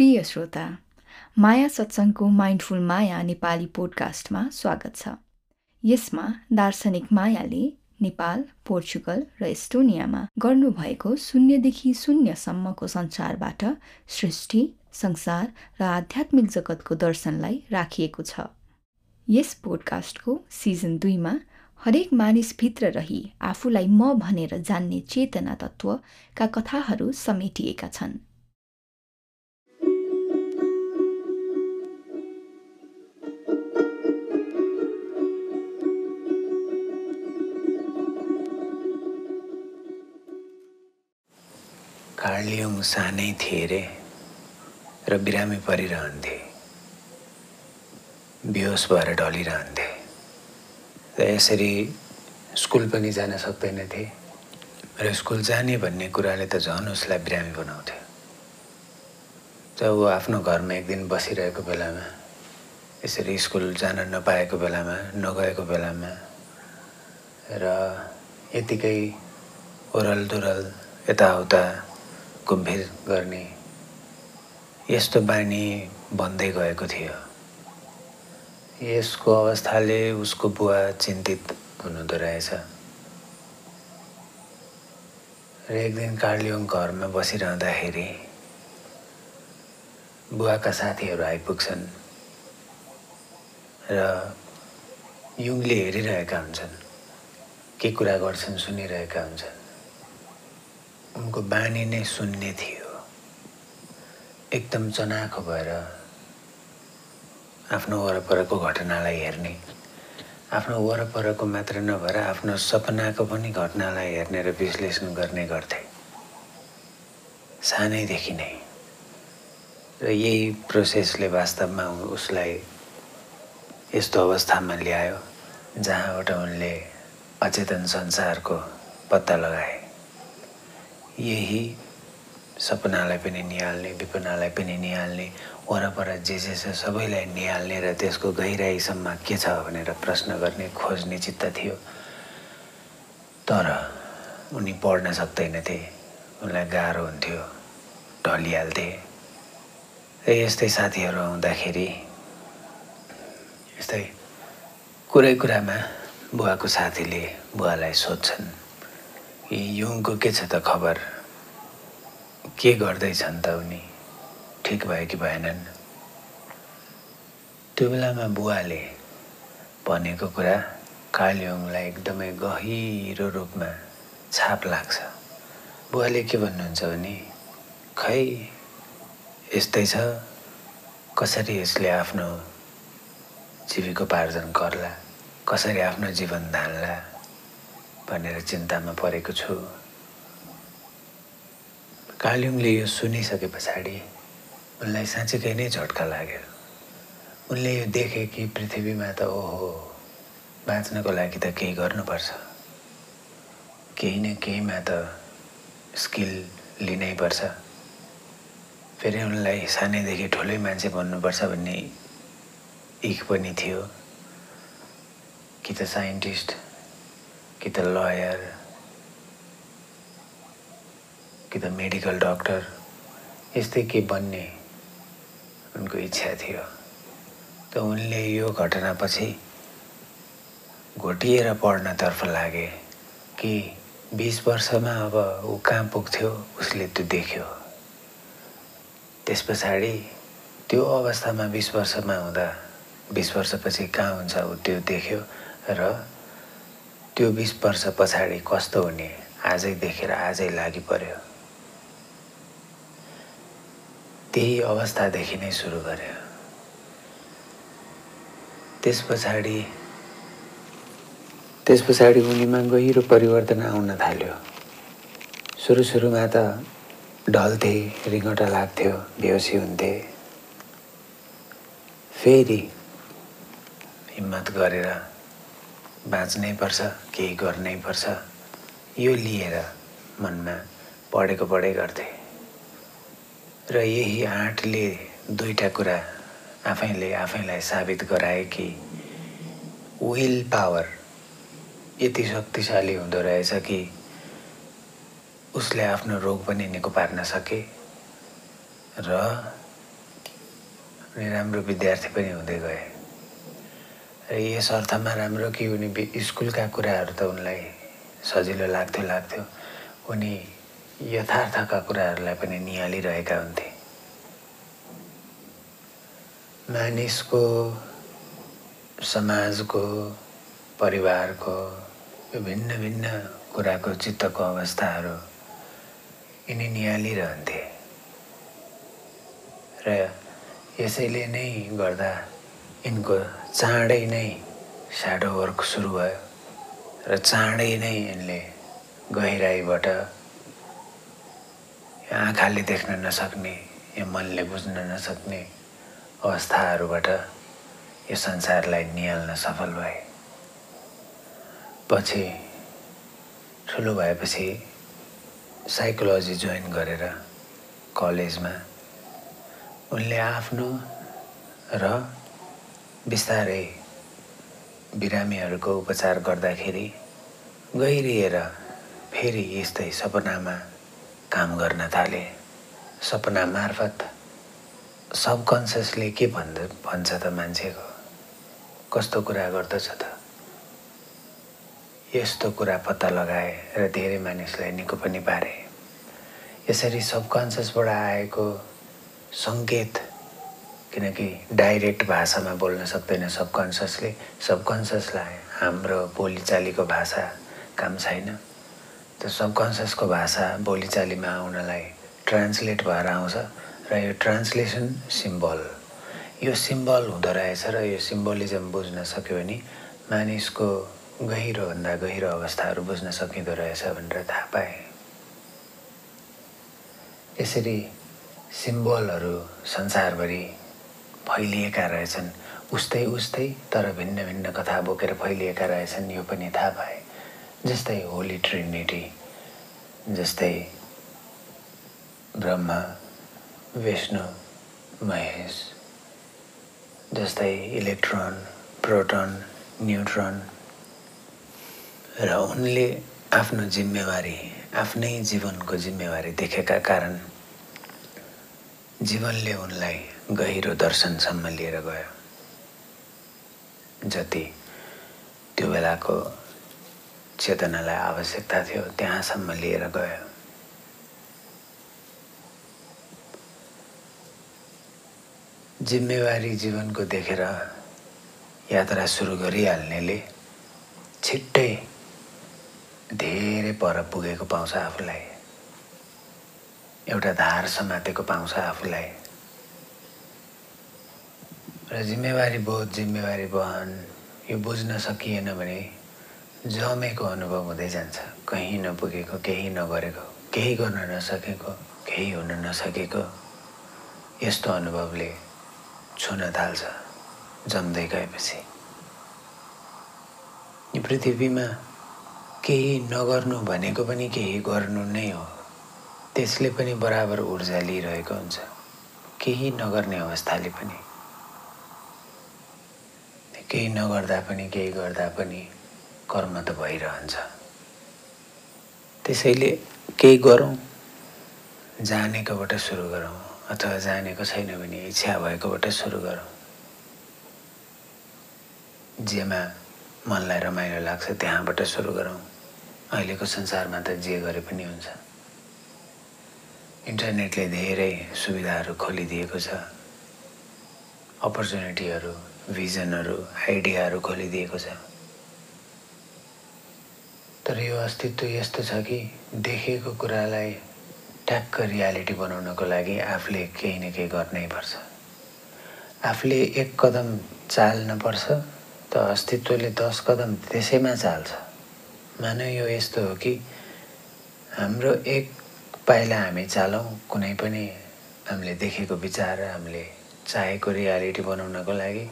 प्रिय श्रोता माया सत्सङ्गको माइन्डफुल माया नेपाली पोडकास्टमा स्वागत छ। यसमा दार्शनिक मायाले नेपाल पोर्चुगल र एस्टोनियामा गर्नुभएको शून्यदेखि शून्यसम्मको संसारबाट सृष्टि संसार र आध्यात्मिक जगतको दर्शनलाई राखिएको छ। यस पोडकास्टको सिजन दुईमा हरेक मानिसभित्र रही आफूलाई म भनेर जान्ने चेतना तत्त्वका कथाहरू समेटिएका छन्। कार्लियोङ सानै थिए रे र बिरामी परिरहन्थे। बेहोस भएर ढलिरहन्थे र यसरी स्कुल पनि जान सक्दैनथे र स्कुल जाने भन्ने कुराले त झन् उसलाई बिरामी बनाउँथ्यो जब ऊ आफ्नो घरमा एक दिन बसिरहेको बेलामा यसरी स्कुल जान नपाएको बेलामा नगएको बेलामा र यतिकै ओरल दोरल यताउता घुमफिर गर्ने। यस्तो बानी बन्दै गएको थियो। यसको अवस्थाले उसको बुवा चिन्तित हुनुहुँदो रहेछ। र एक दिन कार्लियोङ घरमा बसिरहँदाखेरि बुवाका साथीहरू आइपुग्छन् र युङले हेरिरहेका हुन्छन् के कुरा गर्छन् सुनिरहेका हुन्छन्। उनको बानी नै सुन्ने थियो। एकदम चनाखो भएर आफ्नो वरपरको घटनालाई हेर्ने आफ्नो वरपरको मात्र नभएर आफ्नो सपनाको पनि घटनालाई हेर्ने र विश्लेषण गर्ने गर्थे। सानैदेखि नै। र यही प्रोसेसले वास्तवमा उसलाई यस्तो अवस्थामा ल्यायो जहाँबाट उनले अचेतन संसारको पत्ता लगाए। यही सपनालाई पनि निहाल्ने विपनालाई पनि निहाल्ने वरपर जे जे छ सबैलाई निहाल्ने र त्यसको गहिराइसम्म के छ भनेर प्रश्न गर्ने खोज्ने चित्त थियो। तर उनी पढ्न सक्दैनथे उनलाई गाह्रो हुन्थ्यो ढलिहाल्थे। र यस्तै साथीहरू आउँदाखेरि यस्तै कुरै कुरामा बुवाको साथीले बुवालाई सोध्छन् युङको के छ त खबर? के गर्दैछन् त उनी? ठिक भयो कि भएनन्? त्यो बेलामा बुवाले भनेको कुरा कालियोङलाई एकदमै गहिरो रूपमा छाप लाग्छ। बुवाले के भन्नुहुन्छ भने खै यस्तै छ। कसरी यसले आफ्नो जीविकोपार्जन गर्ला? कसरी आफ्नो जीवन धान्ला? भनेर चिन्तामा परेको छु। कालिम्बले यो सुनिसके पछाडि उनलाई साँच्चीकै नै झट्का लाग्यो उनले यो देखे कि पृथ्वीमा त ओहो बाँच्नको लागि त केही गर्नुपर्छ। केही न केहीमा त स्किल लिनैपर्छ फेरि उनलाई सानैदेखि ठुलै मान्छे बन्नुपर्छ भन्ने इख पनि थियो। कि त साइन्टिस्ट कि त लयर कि त मेडिकल डक्टर यस्तै के बन्ने उनको इच्छा थियो। त उनले यो घटनापछि घोटिएर पढ्नतर्फ लागे कि बिस वर्षमा अब ऊ कहाँ पुग्थ्यो उसले त्यो देख्यो। त्यस पछाडि त्यो अवस्थामा बिस वर्षमा हुँदा बिस वर्षपछि कहाँ हुन्छ ऊ त्यो देख्यो र त्यो बिस वर्ष पछाडि कस्तो हुने आजै देखेर आजै लागि पर्यो त्यही अवस्थादेखि नै सुरु गर्यो। त्यस पछाडि त्यस पछाडि उनीमा गहिरो परिवर्तन आउन थाल्यो। सुरु सुरुमा त ढल्थे रिङ्गटा लाग्थ्यो बेहोसी हुन्थे। फेरि हिम्मत गरेर बाँच्नै पर्छ केही गर्नै पर्छ। यो लिएर मनमा पढेको पढाइ गर्थे। र यही आँटले दुईवटा कुरा आफैले आफैलाई साबित गराए कि विल पावर यति शक्तिशाली हुँदो रहेछ कि उसले आफ्नो रोग पनि निको पार्न सके र उनी राम्रो विद्यार्थी पनि हुँदै गए। र यस अर्थमा राम्रो कि उनी स्कुलका कुराहरू त उनलाई सजिलो लाग्थ्यो लाग्थ्यो। उनी यथार्थका कुराहरूलाई पनि निहालिरहेका हुन्थे। मानिसको समाजको परिवारको भिन्न भिन्न कुराको चित्तको अवस्थाहरू यिनी निहालिरहन्थे। र यसैले नै गर्दा यिनको चाँडै नै स्याडो वर्क सुरु भयो र चाँडै नै यिनले गहिराईबाट आँखाले देख्न नसक्ने या मनले बुझ्न नसक्ने अवस्थाहरूबाट यो संसारलाई निहाल्न सफल भए। पछि ठुलो भएपछि साइकोलोजी जोइन गरेर कलेजमा उनले आफ्नो र बिस्तारै बिरामीहरूको उपचार गर्दाखेरि गहिरिएर फेरि यस्तै सपनामा काम गर्न थाले। सपना मार्फत सबकन्सियसले के भन्छ भन्छ त मान्छेको? कस्तो कुरा गर्दछ त? यस्तो कुरा पत्ता लगाए र धेरै मानिसलाई निको पनि पारे। यसरी सबकन्सियसबाट आएको सङ्केत किनकि डाइरेक्ट भाषामा बोल्न सक्दैन सबकन्सियसले सबकन्सियसलाई हाम्रो बोलीचालीको भाषा काम छैन। त्यो सबकन्सियसको भाषा बोलीचालीमा आउनलाई ट्रान्सलेट भएर आउँछ र यो ट्रान्सलेसन सिम्बल यो सिम्बल हुँदो रहेछ र यो सिम्बलिजम बुझ्न सक्यो भने मानिसको गहिरोभन्दा गहिरो अवस्थाहरू बुझ्न सकिँदो रहेछ भनेर थाहा पाएँ। यसरी सिम्बलहरू संसारभरि फैलिएका रहेछन् उस्तै उस्तै तर भिन्न भिन्न कथा बोकेर फैलिएका रहेछन् यो पनि थाहा पाएँ। जस्तै होली ट्रिनिटी जस्तै ब्रह्मा विष्णु महेश जस्तै इलेक्ट्रोन प्रोटोन न्युट्रोन र उनले आफ्नो जिम्मेवारी आफ्नै जीवनको जिम्मेवारी देखेका कारण जीवनले उनलाई गहिरो दर्शनसम्म लिएर गयो। जति त्यो बेलाको चेतनालाई आवश्यकता थियो त्यहाँसम्म लिएर गयो। जिम्मेवारी जीवनको देखेर यात्रा सुरु गरिहाल्नेले छिट्टै धेरै पर पुगेको पाउँछ आफूलाई। एउटा धार समातेको पाउँछ आफूलाई। र जिम्मेवारी बोध जिम्मेवारी वहन यो बुझ्न सकिएन भने जमेको अनुभव हुँदै जान्छ। कहीँ नपुगेको केही नगरेको केही गर्न नसकेको केही हुन नसकेको। यस्तो अनुभवले छुन थाल्छ जम्दै गएपछि। यो पृथ्वीमा केही नगर्नु भनेको पनि केही गर्नु नै हो। त्यसले पनि बराबर ऊर्जा लिइरहेको हुन्छ। केही नगर्ने अवस्थाले पनि। केही नगर्दा पनि केही गर्दा पनि कर्म त भइरहन्छ। त्यसैले केही गरौँ जानेकोबाट सुरु गरौँ अथवा जानेको छैन भने इच्छा भएकोबाट सुरु गरौँ। जेमा मनलाई रमाइलो लाग्छ त्यहाँबाट सुरु गरौँ। अहिलेको संसारमा त जे गरे पनि हुन्छ। इन्टरनेटले धेरै सुविधाहरू खोलिदिएको छ। अपर्च्युनिटीहरू भिजनहरू आइडियाहरू खोलिदिएको छ। तर यो अस्तित्व यस्तो छ कि देखेको कुरालाई ट्याक्क रियालिटी बनाउनको लागि आफूले केही न केही गर्नै पर्छ। आफूले एक कदम चाल्नुपर्छ त अस्तित्वले दस कदम त्यसैमा चाल्छ। मान यो यस्तो हो कि हाम्रो एक पाइला हामी चालौँ कुनै पनि हामीले देखेको विचार हामीले चाहेको रियालिटी बनाउनको लागि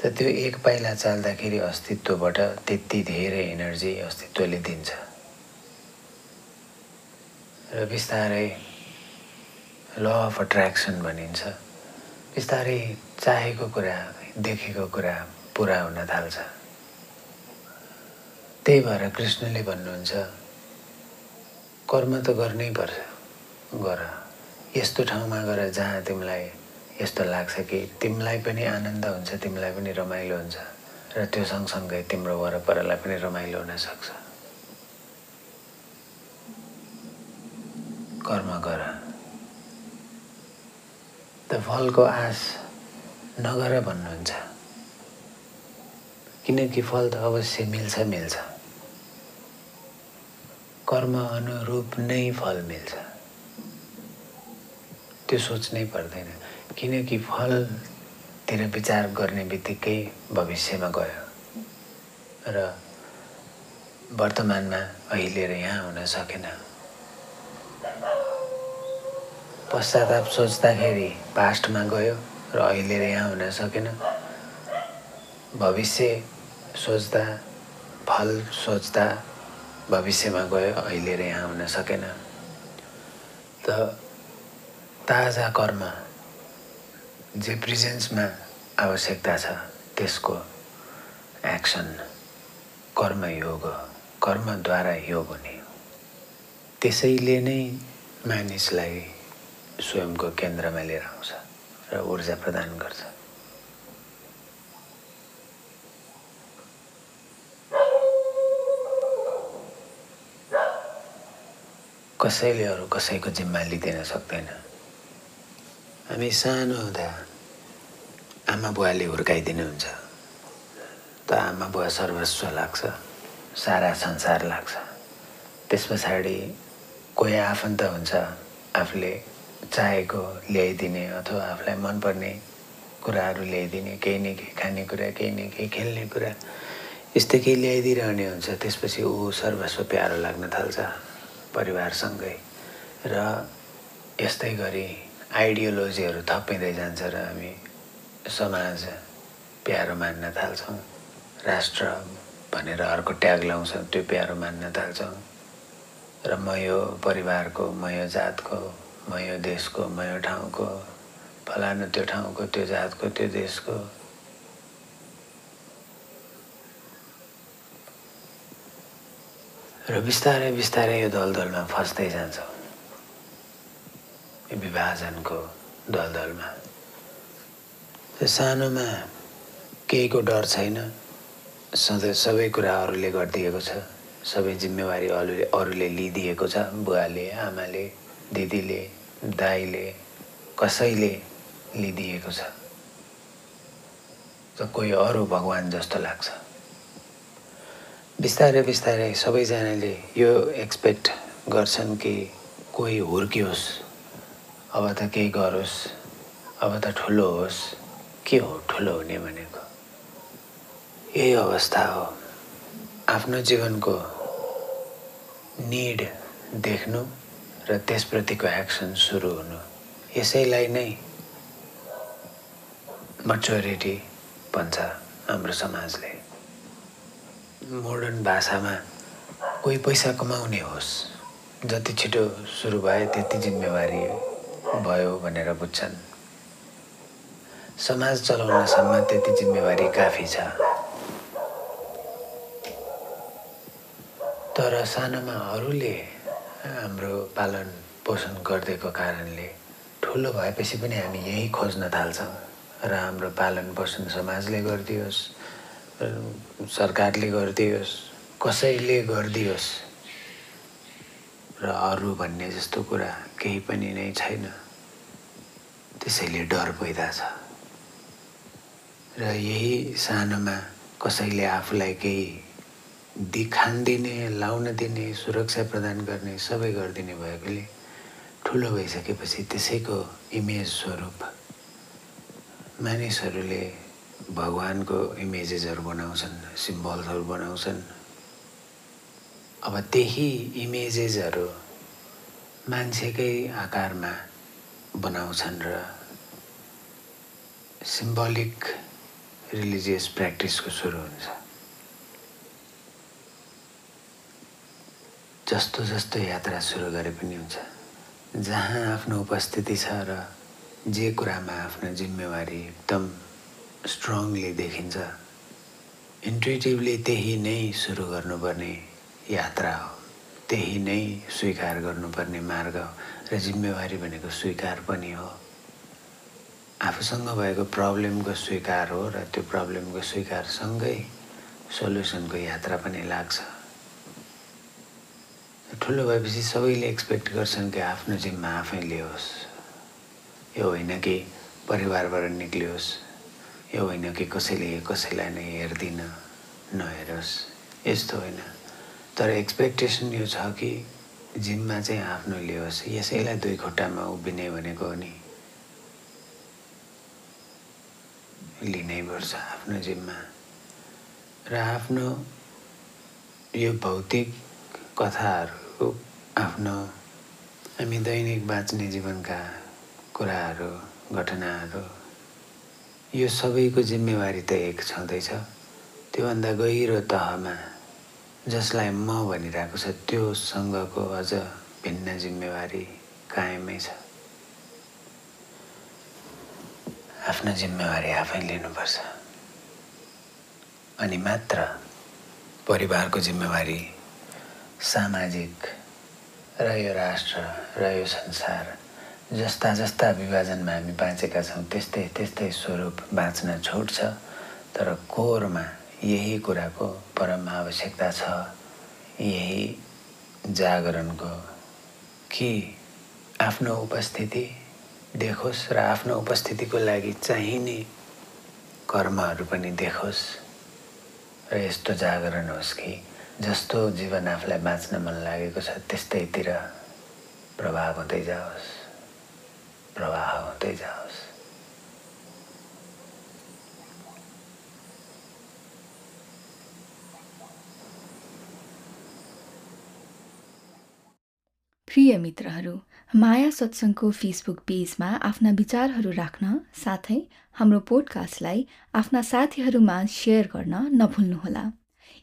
त त्यो एक पाइला चाल्दाखेरि अस्तित्वबाट त्यति धेरै एनर्जी अस्तित्वले दिन्छ। र बिस्तारै ल अफ अट्र्याक्सन भनिन्छ। बिस्तारै चाहेको कुरा देखेको कुरा पुरा हुन थाल्छ। त्यही भएर कृष्णले भन्नुहुन्छ कर्म त गर्नै पर्छ। गर। यस्तो ठाउँमा गएर जहाँ तिमीलाई यस्तो लाग्छ कि तिमीलाई पनि आनन्द हुन्छ तिमीलाई पनि रमाइलो हुन्छ र त्यो सँगसँगै तिम्रो वरपरलाई पनि रमाइलो हुनसक्छ कर्म गर। त फलको आश नगर भन्नुहुन्छ। किनकि फल त अवश्य मिल्छ मिल्छ। कर्म अनुरूप नै फल मिल्छ। त्यो सोच्नै पर्दैन। किनकि फलतिर विचार गर्ने बित्तिकै भविष्यमा गयो। र वर्तमानमा अहिले र यहाँ हुन सकेन। पश्चाताप सोच्दाखेरि पास्टमा गयो र अहिले र यहाँ हुन सकेन। भविष्य सोच्दा फल सोच्दा भविष्यमा गयो अहिले र यहाँ हुन सकेन। त ताजा कर्म जे प्रेजेन्समा आवश्यकता छ त्यसको एक्सन कर्मयोग कर्मद्वारा योग हुने त्यसैले नै मानिसलाई स्वयंको केन्द्रमा लिएर आउँछ र ऊर्जा प्रदान गर्छ। कसैले अरू कसैको जिम्मा लिइदिन सक्दैन। हामी सानो हुँदा आमा बुवाले हुर्काइदिनुहुन्छ त आमा बुवा सर्वस्व लाग्छ सारा संसार लाग्छ। त्यस पछाडि कोही आफन्त हुन्छ आफूले चाहेको ल्याइदिने अथवा आफूलाई मनपर्ने कुराहरू ल्याइदिने केही न केही खानेकुरा केही न केही खेल्ने कुरा यस्तै केही ल्याइदिइरहने हुन्छ। त्यसपछि ऊ सर्वस्व प्यारो लाग्न थाल्छ परिवारसँगै। र यस्तै गरी आइडियोलोजीहरू थपिँदै जान्छ र हामी समाज प्यारो मान्न थाल्छौँ। राष्ट्र भनेर अर्को ट्याग लाउँछौँ त्यो प्यारो मान्न थाल्छौँ। र म यो परिवारको म यो जातको म यो देशको म यो ठाउँको फलानु त्यो ठाउँको त्यो जातको त्यो देशको। र बिस्तारै बिस्तारै यो दलदलमा फस्दै जान्छौँ। विभाजनको दलदलमा सानोमा केहीको डर छैन सधैँ सबै कुरा अरूले गरिदिएको छ सबै जिम्मेवारी अरूले अरूले लिइदिएको छ बुवाले आमाले दिदीले दाईले कसैले लिइदिएको छ कोही अरू भगवान् जस्तो लाग्छ बिस्तारै बिस्तारै सबैजनाले यो एक्सपेक्ट गर्छन् कि कोही हुर्कियोस् अब त केही गरोस्। अब त ठुलो होस्। के हो ठुलो हुने भनेको? यही अवस्था हो। आफ्नो जीवनको निड देख्नु र त्यसप्रतिको एक्सन सुरु हुनु। यसैलाई नै मच्योरिटी भन्छ हाम्रो समाजले। मोडर्न भाषामा कोही पैसा कमाउने होस्। जति छिटो सुरु भए त्यति जिम्मेवारी भयो भनेर बुझ्छन्। समाज चलाउनसम्म त्यति जिम्मेवारी काफी छ। तर सानोमा अरूले हाम्रो पालन पोषण गरिदिएको कारणले ठुलो भएपछि पनि हामी यही खोज्न थाल्छौँ र हाम्रो पालन पोषण समाजले गरिदियोस् सरकारले गरिदियोस् कसैले गरिदियोस्। र अरू भन्ने जस्तो कुरा केही पनि नै छैन। त्यसैले डर पैदा छ। र यही सानोमा कसैले आफूलाई केही दिखान दिने लाउन दिने सुरक्षा प्रदान गर्ने सबै गरिदिने भएकोले ठुलो भइसकेपछि त्यसैको इमेज स्वरूप मानिसहरूले भगवान्को इमेजेसहरू बनाउँछन् सिम्बल्सहरू बनाउँछन्। अब त्यही इमेजेसहरू मान्छेकै आकारमा बनाउँछन् र सिम्बलिक रिलिजियस प्र्याक्टिसको सुरु हुन्छ। जस्तो जस्तो यात्रा सुरु गरे पनि हुन्छ। जहाँ आफ्नो उपस्थिति छ र जे कुरामा आफ्नो जिम्मेवारी एकदम स्ट्रङली देखिन्छ इन्ट्युटिभली त्यही नै सुरु गर्नुपर्ने यात्रा हो। त्यही नै स्वीकार गर्नुपर्ने मार्ग र जिम्मेवारी भनेको स्वीकार पनि हो। आफू आफूसँग भएको प्रब्लमको स्वीकार हो र त्यो प्रब्लमको स्वीकारसँगै सल्युसनको यात्रा पनि लाग्छ। ठुलो भएपछि सबैले एक्सपेक्ट गर्छन् कि आफ्नो जिम्मा आफै लियोस्। यो होइन कि परिवारबाट निक्लियोस्। यो होइन कि कसैले कसैलाई नै हेर्दिन नहेरोस्। यस्तो होइन। तर एक्सपेक्टेसन यो छ कि जिम्मा चाहिँ आफ्नो लियोस् यसैलाई दुई खुट्टामा उभिने भनेको नि। लिनैपर्छ आफ्नो जिम्मा। र आफ्नो यो भौतिक कथाहरू आफ्नो हामी दैनिक बाँच्ने जीवनका कुराहरू घटनाहरू यो सबैको जिम्मेवारी त एक छँदैछ। त्योभन्दा गहिरो तहमा जसलाई म भनिरहेको छ त्योसँगको अझ भिन्न जिम्मेवारी कायमै छ। आफ्नो जिम्मेवारी आफै लिनुपर्छ। अनि मात्र परिवारको जिम्मेवारी सामाजिक र यो राष्ट्र र यो संसार जस्ता जस्ता विभाजनमा हामी बाँचेका छौँ त्यस्तै त्यस्तै स्वरूप बाँच्न छुट्छ तर कोरमा यही कुराको परम आवश्यकता छ। यही जागरणको कि आफ्नो उपस्थिति देखोस् र आफ्नो उपस्थितिको लागि चाहिने कर्महरू पनि देखोस्। र यस्तो जागरण होस् कि जस्तो जीवन आफूलाई बाँच्न मन लागेको छ त्यस्तैतिर प्रभाव हुँदै जाओस्। प्रवाह हुँदै जाओस्। प्रिय मित्रहरू माया सत्सङ्गको फेसबुक पेजमा आफ्ना विचारहरू राख्न साथै हाम्रो पोडकास्टलाई आफ्ना साथीहरूमा सेयर गर्न नभुल्नुहोला।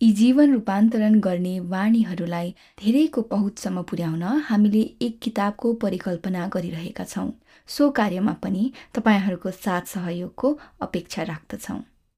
यी जीवन रूपान्तरण गर्ने वाणीहरूलाई धेरैको पहुँचसम्म पुर्याउन हामीले एक किताबको परिकल्पना गरिरहेका छौँ। सो कार्यमा पनि तपाईँहरूको साथ सहयोगको अपेक्षा राख्दछौँ।